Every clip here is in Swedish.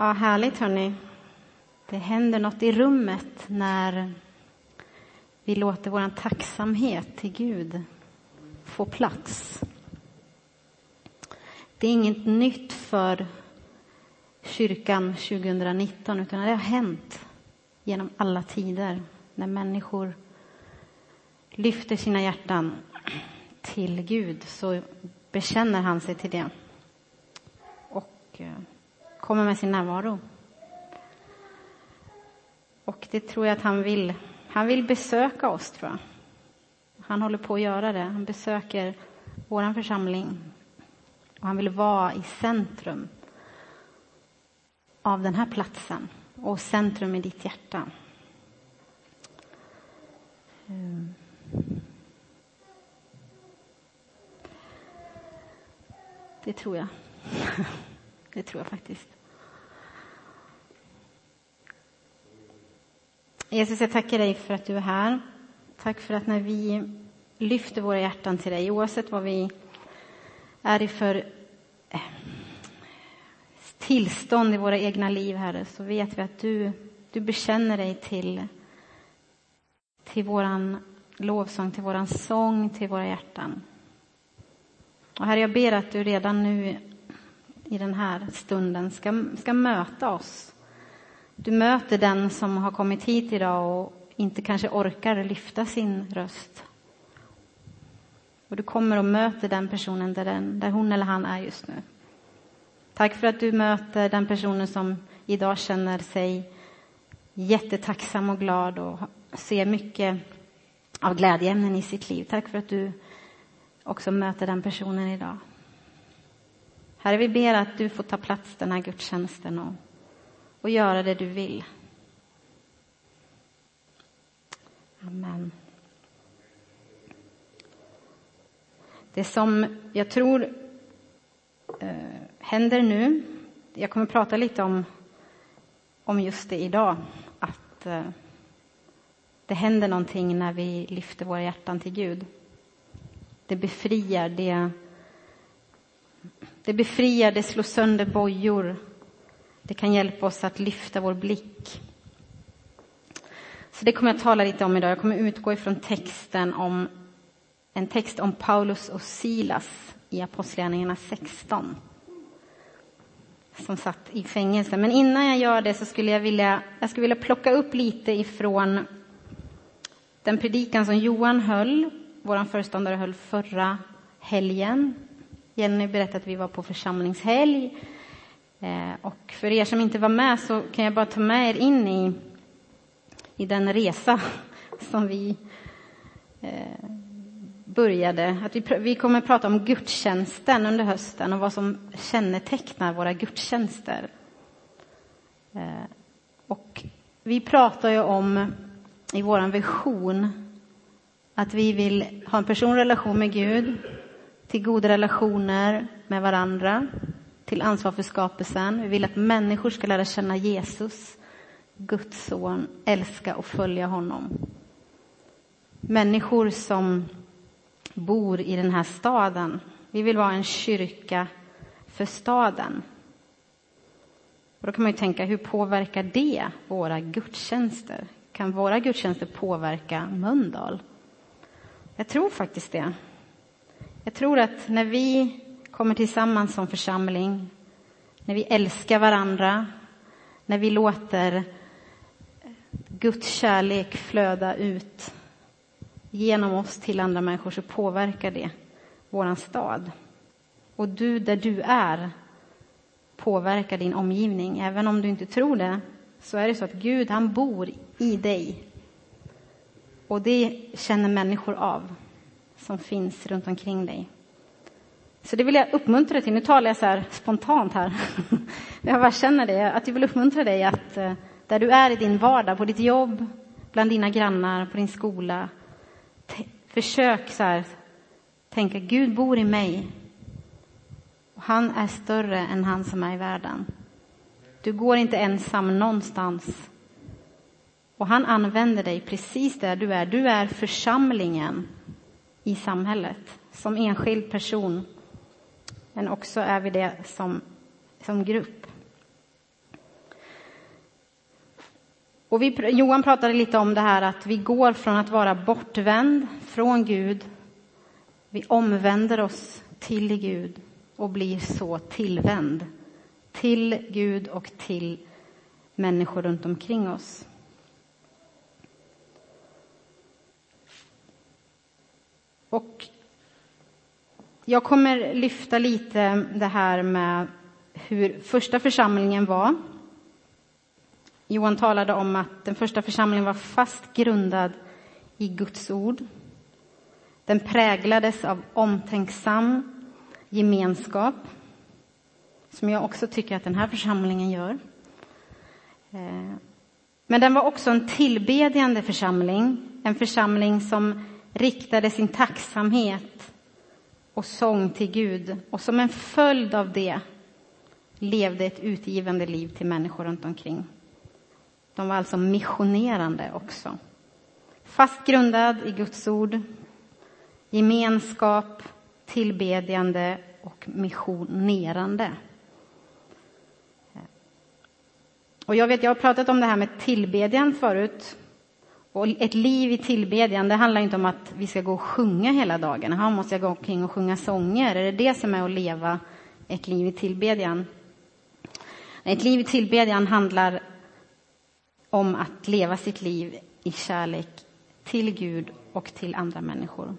Ja, härligt hörni. Det händer något i rummet när vi låter vår tacksamhet till Gud få plats. Det är inget nytt för kyrkan 2019, utan det har hänt genom alla tider när människor lyfter sina hjärtan till Gud så bekänner han sig till det och eh, kommer med sin närvaro. Och det tror jag att han vill. Han vill besöka oss, tror jag. Han håller på att göra det. Han besöker vår församling. Och han vill vara i centrum av den här platsen och centrum i ditt hjärta. Ehm. Det tror jag. Det tror jag faktiskt. Jesus, jag tackar dig för att du är här. Tack för att när vi lyfter våra hjärtan till dig, oavsett vad vi är i för eh, tillstånd i våra egna liv, Herre, så vet vi att du, du bekänner dig till, till våran lovsång, till våran sång, till våra hjärtan. Och Herre, jag ber att du redan nu i den här stunden ska, ska möta oss. Du möter den som har kommit hit idag och inte kanske orkar lyfta sin röst. Och du kommer och möter den personen där, den, där hon eller han är just nu. Tack för att du möter den personen som idag känner sig jättetacksam och glad och ser mycket av glädjeämnen i sitt liv. Tack för att du också möter den personen idag. Herre, vi ber att du får ta plats den här gudstjänsten och, och göra det du vill. Amen. Det som jag tror eh, händer nu, jag kommer prata lite om, om just det idag, att eh, det händer någonting när vi lyfter våra hjärtan till Gud. Det befriar, det det befriar, det slår sönder bojor. Det kan hjälpa oss att lyfta vår blick. Så det kommer jag tala lite om idag. Jag kommer utgå ifrån texten om en text om Paulus och Silas i Apostlagärningarna 16 som satt i fängelse. Men innan jag gör det så skulle jag vilja, jag skulle vilja plocka upp lite ifrån den predikan som Johan höll, vår föreståndare höll förra helgen Jenny berättade att vi var på församlingshelg. Eh, och för er som inte var med så kan jag bara ta med er in i, i den resa som vi eh, började. Att vi, vi kommer att prata om gudstjänsten under hösten och vad som kännetecknar våra gudstjänster. Eh, och vi pratar ju om i vår vision att vi vill ha en personlig relation med Gud till goda relationer med varandra, till ansvar för skapelsen. Vi vill att människor ska lära känna Jesus, Guds son, älska och följa honom. Människor som bor i den här staden. Vi vill vara en kyrka för staden. Och då kan man ju tänka, hur påverkar det våra gudstjänster? Kan våra gudstjänster påverka Mölndal? Jag tror faktiskt det. Jag tror att när vi kommer tillsammans som församling, när vi älskar varandra, när vi låter Guds kärlek flöda ut genom oss till andra människor så påverkar det våran stad. Och du, där du är, påverkar din omgivning. Även om du inte tror det, så är det så att Gud, han bor i dig. Och det känner människor av som finns runt omkring dig. Så det vill jag uppmuntra dig till. Nu talar jag så här spontant här. Jag bara känner det, att jag vill uppmuntra dig att eh, där du är i din vardag, på ditt jobb, bland dina grannar, på din skola. Försök så här, tänka Gud bor i mig. Och han är större än han som är i världen. Du går inte ensam någonstans. Och han använder dig precis där du är. Du är församlingen i samhället som enskild person. Men också är vi det som, som grupp. Och vi, Johan pratade lite om det här att vi går från att vara bortvänd från Gud. Vi omvänder oss till Gud och blir så tillvänd till Gud och till människor runt omkring oss. Och jag kommer lyfta lite det här med hur första församlingen var. Johan talade om att den första församlingen var fast grundad i Guds ord. Den präglades av omtänksam gemenskap, som jag också tycker att den här församlingen gör. Eh, men den var också en tillbedjande församling, en församling som riktade sin tacksamhet och sång till Gud och som en följd av det levde ett utgivande liv till människor runt omkring. De var alltså missionerande också. Fast grundad i Guds ord, gemenskap, tillbedjande och missionerande. Och jag vet, jag har pratat om det här med tillbedjan förut. Och ett liv i tillbedjan, det handlar inte om att vi ska gå och sjunga hela dagen. Här måste jag gå omkring och sjunga sånger? Är det det som är att leva ett liv i tillbedjan? Ett liv i tillbedjan handlar om att leva sitt liv i kärlek till Gud och till andra människor.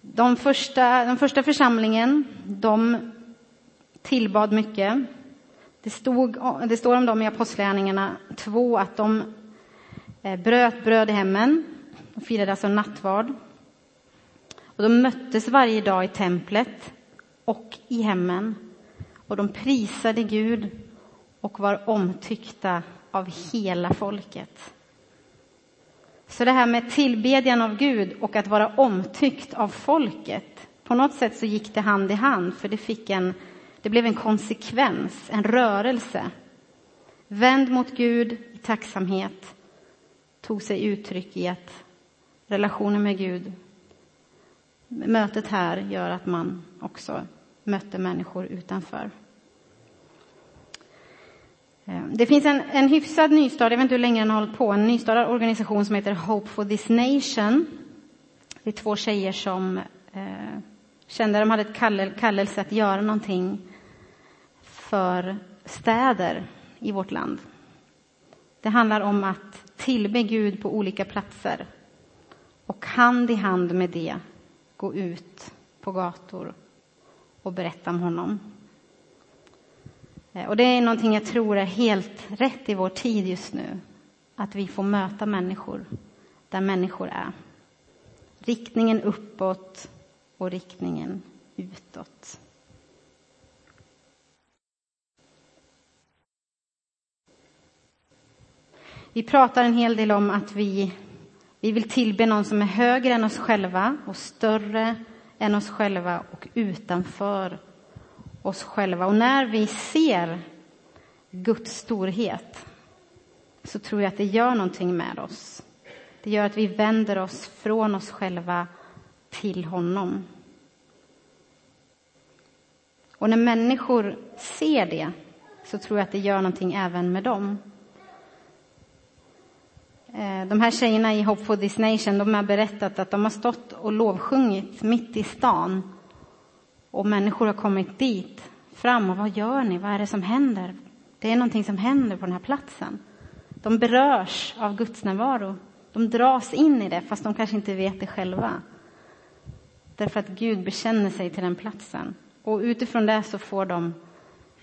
De första, den första församlingen, de tillbad mycket. Det, stod, det står om dem i Apostlagärningarna 2 att de eh, bröt bröd i hemmen. De firade alltså nattvard. Och de möttes varje dag i templet och i hemmen. Och de prisade Gud och var omtyckta av hela folket. Så det här med tillbedjan av Gud och att vara omtyckt av folket, på något sätt så gick det hand i hand, för det, fick en, det blev en konsekvens, en rörelse. Vänd mot Gud i tacksamhet tog sig uttryck i att relationen med Gud, mötet här gör att man också mötte människor utanför. Eh, det finns en, en hyfsad nystart, jag vet inte hur länge den har hållit på, en nystartad organisation som heter Hope for this nation. Det är två tjejer som eh, kände att de hade ett kallel, kallelse att göra någonting för städer i vårt land. Det handlar om att tillbe Gud på olika platser och hand i hand med det gå ut på gator och berätta om honom. Eh, och det är någonting jag tror är helt rätt i vår tid just nu. Att vi får möta människor där människor är. Riktningen uppåt och riktningen utåt. Vi pratar en hel del om att vi, vi vill tillbe någon som är högre än oss själva och större än oss själva och utanför oss själva. Och när vi ser Guds storhet så tror jag att det gör någonting med oss. Det gör att vi vänder oss från oss själva till honom. Och när människor ser det så tror jag att det gör någonting även med dem. Eh, de här tjejerna i Hope for this nation de har berättat att de har stått och lovsjungit mitt i stan och människor har kommit dit fram och vad gör ni? Vad är det som händer? Det är någonting som händer på den här platsen. De berörs av Guds närvaro. De dras in i det fast de kanske inte vet det själva. Därför att Gud bekänner sig till den platsen. Och utifrån det så får de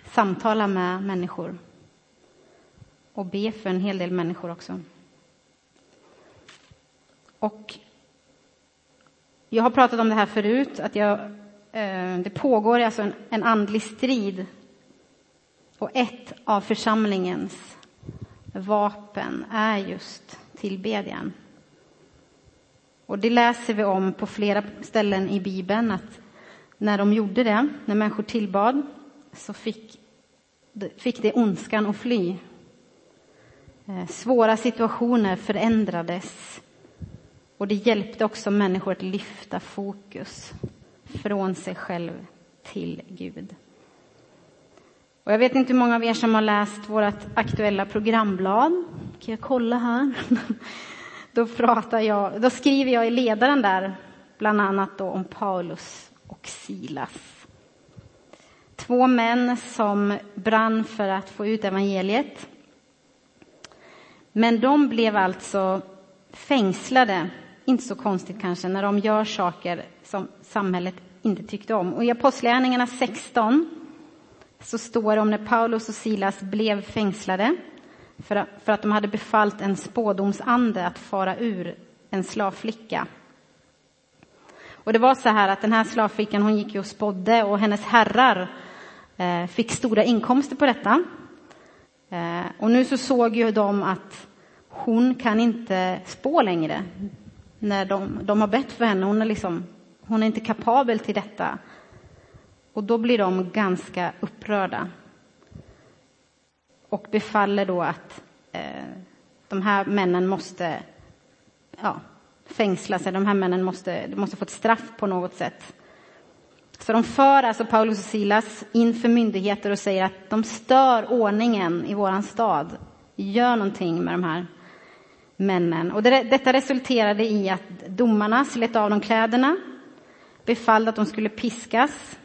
samtala med människor och be för en hel del människor också. Och jag har pratat om det här förut, att jag Eh, det pågår alltså en, en andlig strid. Och ett av församlingens vapen är just tillbedjan. Och det läser vi om på flera ställen i Bibeln att när de gjorde det, när människor tillbad, så fick, fick det ondskan att fly. Eh, svåra situationer förändrades och det hjälpte också människor att lyfta fokus från sig själv till Gud. Och jag vet inte hur många av er som har läst vårt aktuella programblad. Kan jag kolla här? Då, pratar jag, då skriver jag i ledaren där bland annat då om Paulus och Silas. Två män som brann för att få ut evangeliet. Men de blev alltså fängslade, inte så konstigt kanske, när de gör saker som samhället inte tyckte om. Och I Apostlagärningarna 16 så står det om när Paulus och Silas blev fängslade för att, de hade befallt en spådomsande att fara ur en slavflicka. Och det var så här att den här slavflickan hon gick ju och spådde och hennes herrar eh, fick stora inkomster på detta. Eh, och nu så såg ju de att hon kan inte spå längre när de, de har bett för henne. Hon är, liksom, hon är inte kapabel till detta. Och då blir de ganska upprörda och befaller då att eh, de här männen måste ja, fängslas, de här männen måste, måste få ett straff på något sätt. Så de för alltså Paulus och Silas inför myndigheter och säger att de stör ordningen i våran stad. Gör någonting med de här männen. Och det, detta resulterade i att domarna slet av dem kläderna, befallde att de skulle piskas.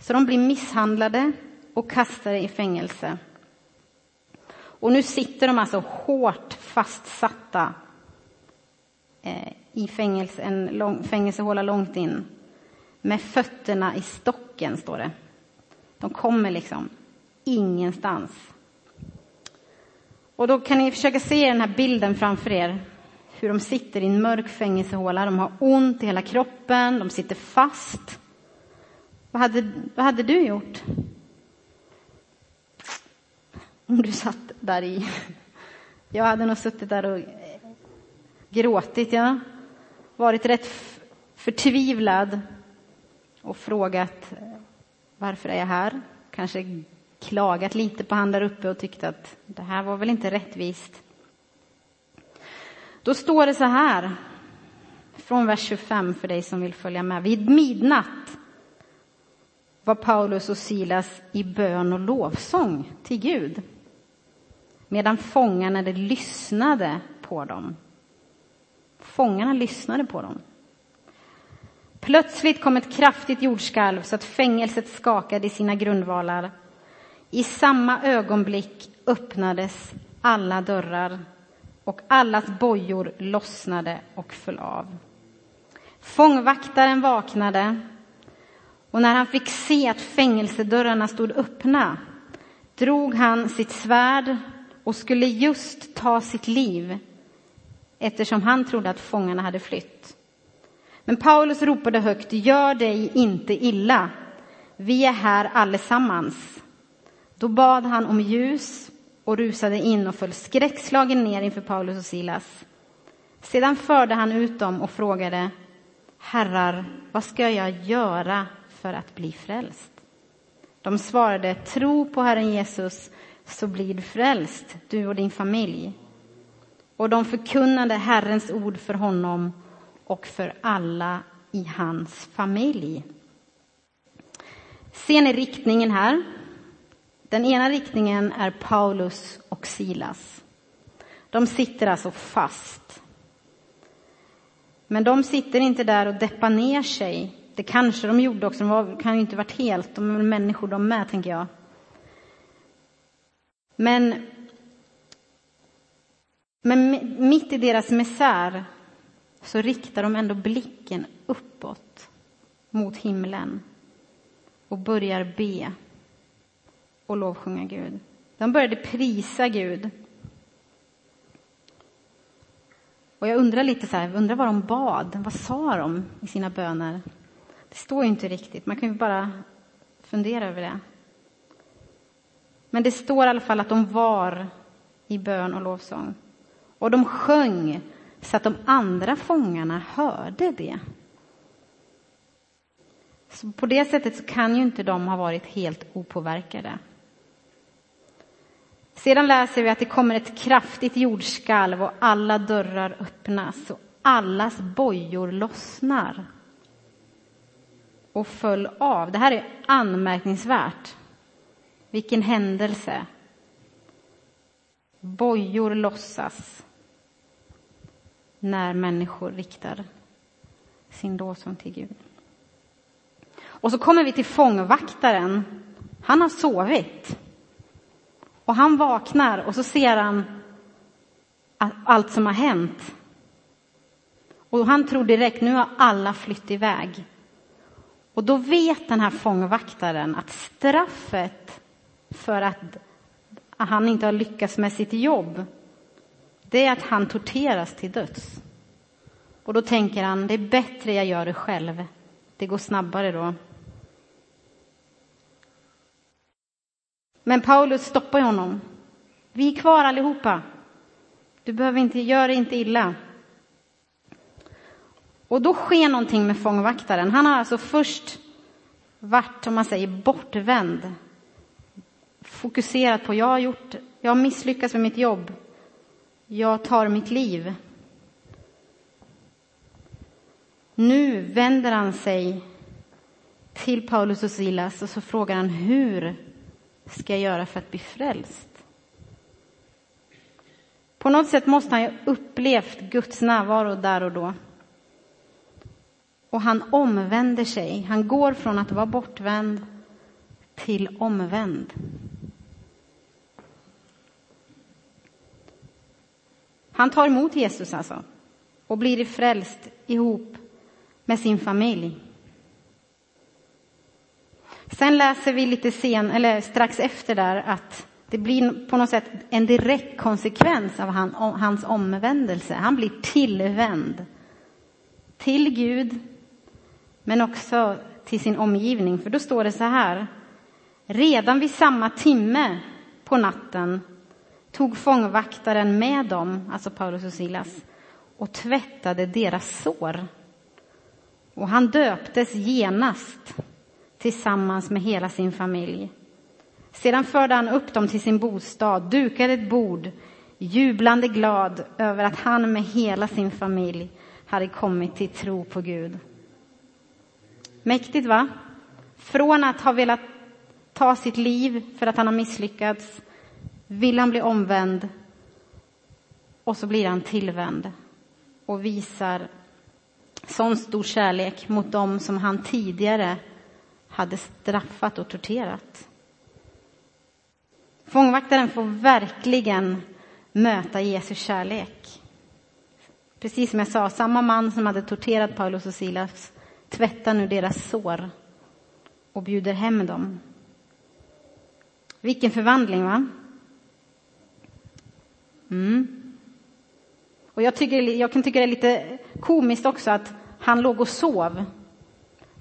Så de blir misshandlade och kastade i fängelse. Och nu sitter de alltså hårt fastsatta eh, i fängelse, en lång, fängelsehåla långt in med fötterna i stocken, står det. De kommer liksom ingenstans. Och då kan ni försöka se den här bilden framför er. Hur de sitter i en mörk fängelsehåla. De har ont i hela kroppen, de sitter fast. Vad hade, vad hade du gjort? Om du satt där i. Jag hade nog suttit där och gråtit, ja. Varit rätt förtvivlad och frågat varför är jag här? Kanske klagat lite på han där uppe och tyckt att det här var väl inte rättvist. Då står det så här, från vers 25 för dig som vill följa med. Vid midnatt var Paulus och Silas i bön och lovsång till Gud medan fångarna lyssnade på dem. Fångarna lyssnade på dem. Plötsligt kom ett kraftigt jordskalv så att fängelset skakade i sina grundvalar. I samma ögonblick öppnades alla dörrar och allas bojor lossnade och föll av. Fångvaktaren vaknade och när han fick se att fängelsedörrarna stod öppna drog han sitt svärd och skulle just ta sitt liv eftersom han trodde att fångarna hade flytt. Men Paulus ropade högt, gör dig inte illa. Vi är här allesammans. Då bad han om ljus och rusade in och föll skräckslagen ner inför Paulus och Silas. Sedan förde han ut dem och frågade, Herrar, vad ska jag göra för att bli frälst? De svarade, tro på Herren Jesus så blir du frälst, du och din familj. Och de förkunnade Herrens ord för honom och för alla i hans familj. Ser ni riktningen här? Den ena riktningen är Paulus och Silas. De sitter alltså fast. Men de sitter inte där och deppar ner sig. Det kanske de gjorde också, de kan ju inte varit helt, de är människor de med, tänker jag. Men, men mitt i deras misär så riktar de ändå blicken uppåt mot himlen och börjar be och lovsjunga Gud. De började prisa Gud. Och jag undrar lite så här, undrar vad de bad. Vad sa de i sina böner? Det står ju inte riktigt. Man kan ju bara fundera över det. Men det står i alla fall att de var i bön och lovsång. Och de sjöng så att de andra fångarna hörde det. Så på det sättet så kan ju inte de ha varit helt opåverkade. Sedan läser vi att det kommer ett kraftigt jordskalv och alla dörrar öppnas och allas bojor lossnar och föll av. Det här är anmärkningsvärt. Vilken händelse. Bojor lossas när människor riktar sin lovsång till Gud. Och så kommer vi till fångvaktaren. Han har sovit. Och han vaknar och så ser han allt som har hänt. Och han tror direkt, nu har alla flytt iväg. Och då vet den här fångvaktaren att straffet för att han inte har lyckats med sitt jobb, det är att han torteras till döds. Och då tänker han, det är bättre jag gör det själv. Det går snabbare då. Men Paulus stoppar honom. Vi är kvar allihopa. Du behöver inte, gör det inte illa. Och då sker någonting med fångvaktaren. Han har alltså först varit, om man säger, bortvänd. Fokuserat på, jag har gjort, jag har misslyckats med mitt jobb. Jag tar mitt liv. Nu vänder han sig till Paulus och Silas och så frågar han hur ska jag göra för att bli frälst? På något sätt måste han ju upplevt Guds närvaro där och då. Och han omvänder sig. Han går från att vara bortvänd till omvänd. Han tar emot Jesus alltså och blir frälst ihop med sin familj. Sen läser vi lite sen, eller strax efter där att det blir på något sätt en direkt konsekvens av han, hans omvändelse. Han blir tillvänd till Gud, men också till sin omgivning. För då står det så här. Redan vid samma timme på natten tog fångvaktaren med dem, alltså Paulus och Silas, och tvättade deras sår. Och han döptes genast tillsammans med hela sin familj. Sedan förde han upp dem till sin bostad, dukade ett bord, jublande glad över att han med hela sin familj hade kommit till tro på Gud. Mäktigt, va? Från att ha velat ta sitt liv för att han har misslyckats vill han bli omvänd och så blir han tillvänd och visar sån stor kärlek mot dem som han tidigare hade straffat och torterat. Fångvaktaren får verkligen möta Jesu kärlek. Precis som jag sa, samma man som hade torterat Paulus och Silas tvättar nu deras sår och bjuder hem dem. Vilken förvandling, va? Mm. Och jag, tycker, jag kan tycka det är lite komiskt också att han låg och sov.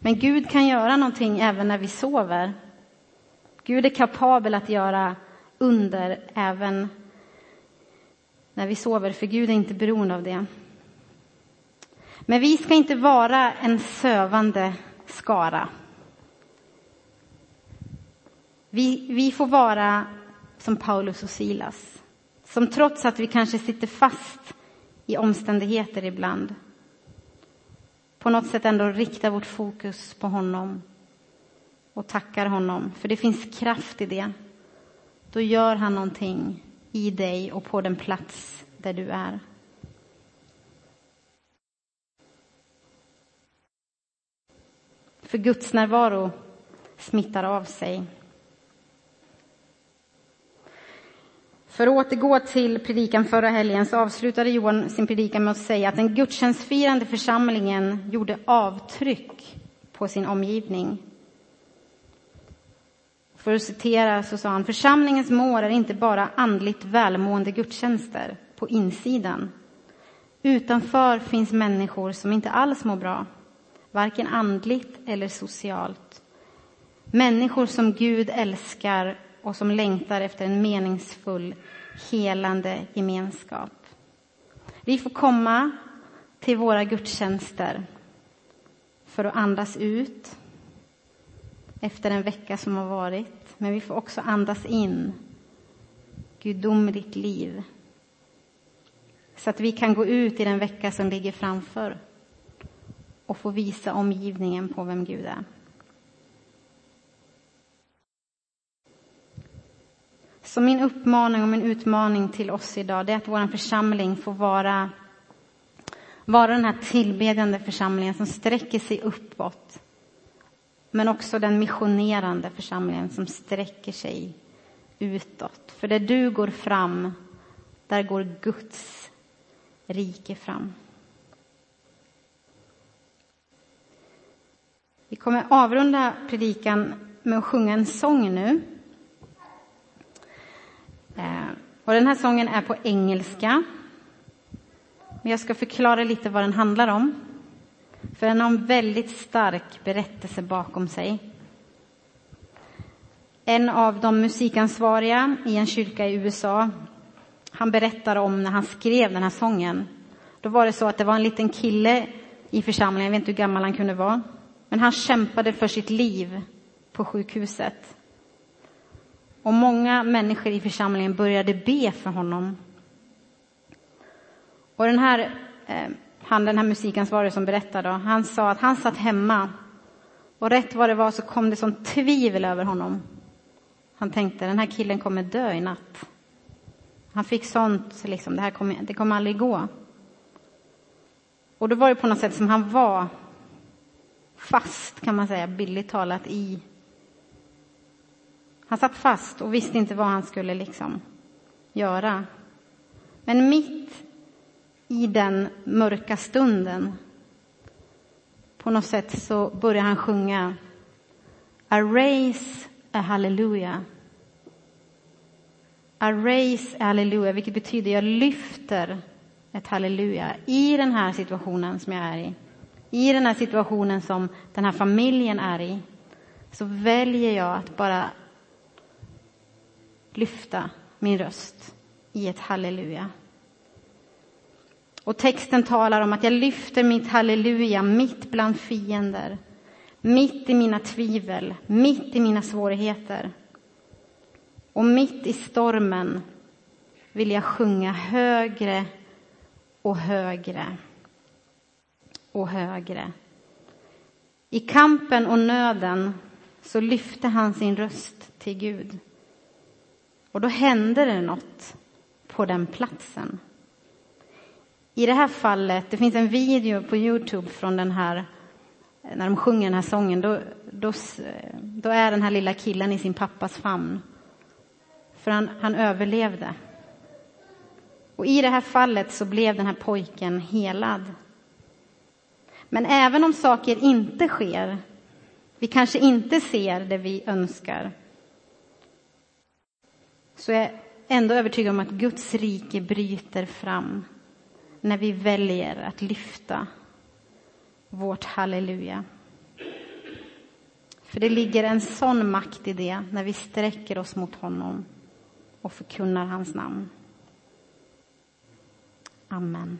Men Gud kan göra någonting även när vi sover. Gud är kapabel att göra under även när vi sover, för Gud är inte beroende av det. Men vi ska inte vara en sövande skara. Vi, vi får vara som Paulus och Silas, som trots att vi kanske sitter fast i omständigheter ibland, på något sätt ändå riktar vårt fokus på honom och tackar honom, för det finns kraft i det. Då gör han någonting i dig och på den plats där du är. För Guds närvaro smittar av sig. För att återgå till predikan förra helgen så avslutade Johan sin predikan med att säga att den gudstjänstfirande församlingen gjorde avtryck på sin omgivning. För att citera så sa han, församlingens mål är inte bara andligt välmående gudstjänster på insidan. Utanför finns människor som inte alls mår bra, varken andligt eller socialt. Människor som Gud älskar och som längtar efter en meningsfull, helande gemenskap. Vi får komma till våra gudstjänster för att andas ut efter en vecka som har varit. Men vi får också andas in gudomligt liv. Så att vi kan gå ut i den vecka som ligger framför och få visa omgivningen på vem Gud är. Så min uppmaning och min utmaning till oss idag det är att vår församling får vara, vara den här tillbedjande församlingen som sträcker sig uppåt. Men också den missionerande församlingen som sträcker sig utåt. För där du går fram, där går Guds rike fram. Vi kommer avrunda predikan med att sjunga en sång nu. Eh, och den här sången är på engelska. Men jag ska förklara lite vad den handlar om. För den har en väldigt stark berättelse bakom sig. En av de musikansvariga i en kyrka i USA, han berättar om när han skrev den här sången. Då var det så att det var en liten kille i församlingen, jag vet inte hur gammal han kunde vara. Men han kämpade för sitt liv på sjukhuset. Och många människor i församlingen började be för honom. Och den här, eh, han, den här musikansvarige som berättade, han sa att han satt hemma och rätt vad det var så kom det som tvivel över honom. Han tänkte, den här killen kommer dö i natt. Han fick sånt, liksom, det här kommer, det kommer aldrig gå. Och då var det på något sätt som han var fast, kan man säga, billigt talat, i... Han satt fast och visste inte vad han skulle liksom göra. Men mitt i den mörka stunden på något sätt så börjar han sjunga I raise a hallelujah. I raise a hallelujah, vilket betyder jag lyfter ett halleluja i den här situationen som jag är i i den här situationen som den här familjen är i, så väljer jag att bara lyfta min röst i ett halleluja. Och texten talar om att jag lyfter mitt halleluja mitt bland fiender, mitt i mina tvivel, mitt i mina svårigheter. Och mitt i stormen vill jag sjunga högre och högre och högre. I kampen och nöden så lyfte han sin röst till Gud. Och då hände det något på den platsen. I det här fallet, det finns en video på Youtube från den här, när de sjunger den här sången, då, då, då är den här lilla killen i sin pappas famn. För han, han överlevde. Och i det här fallet så blev den här pojken helad. Men även om saker inte sker, vi kanske inte ser det vi önskar, så är jag ändå övertygad om att Guds rike bryter fram när vi väljer att lyfta vårt halleluja. För det ligger en sån makt i det när vi sträcker oss mot honom och förkunnar hans namn. Amen.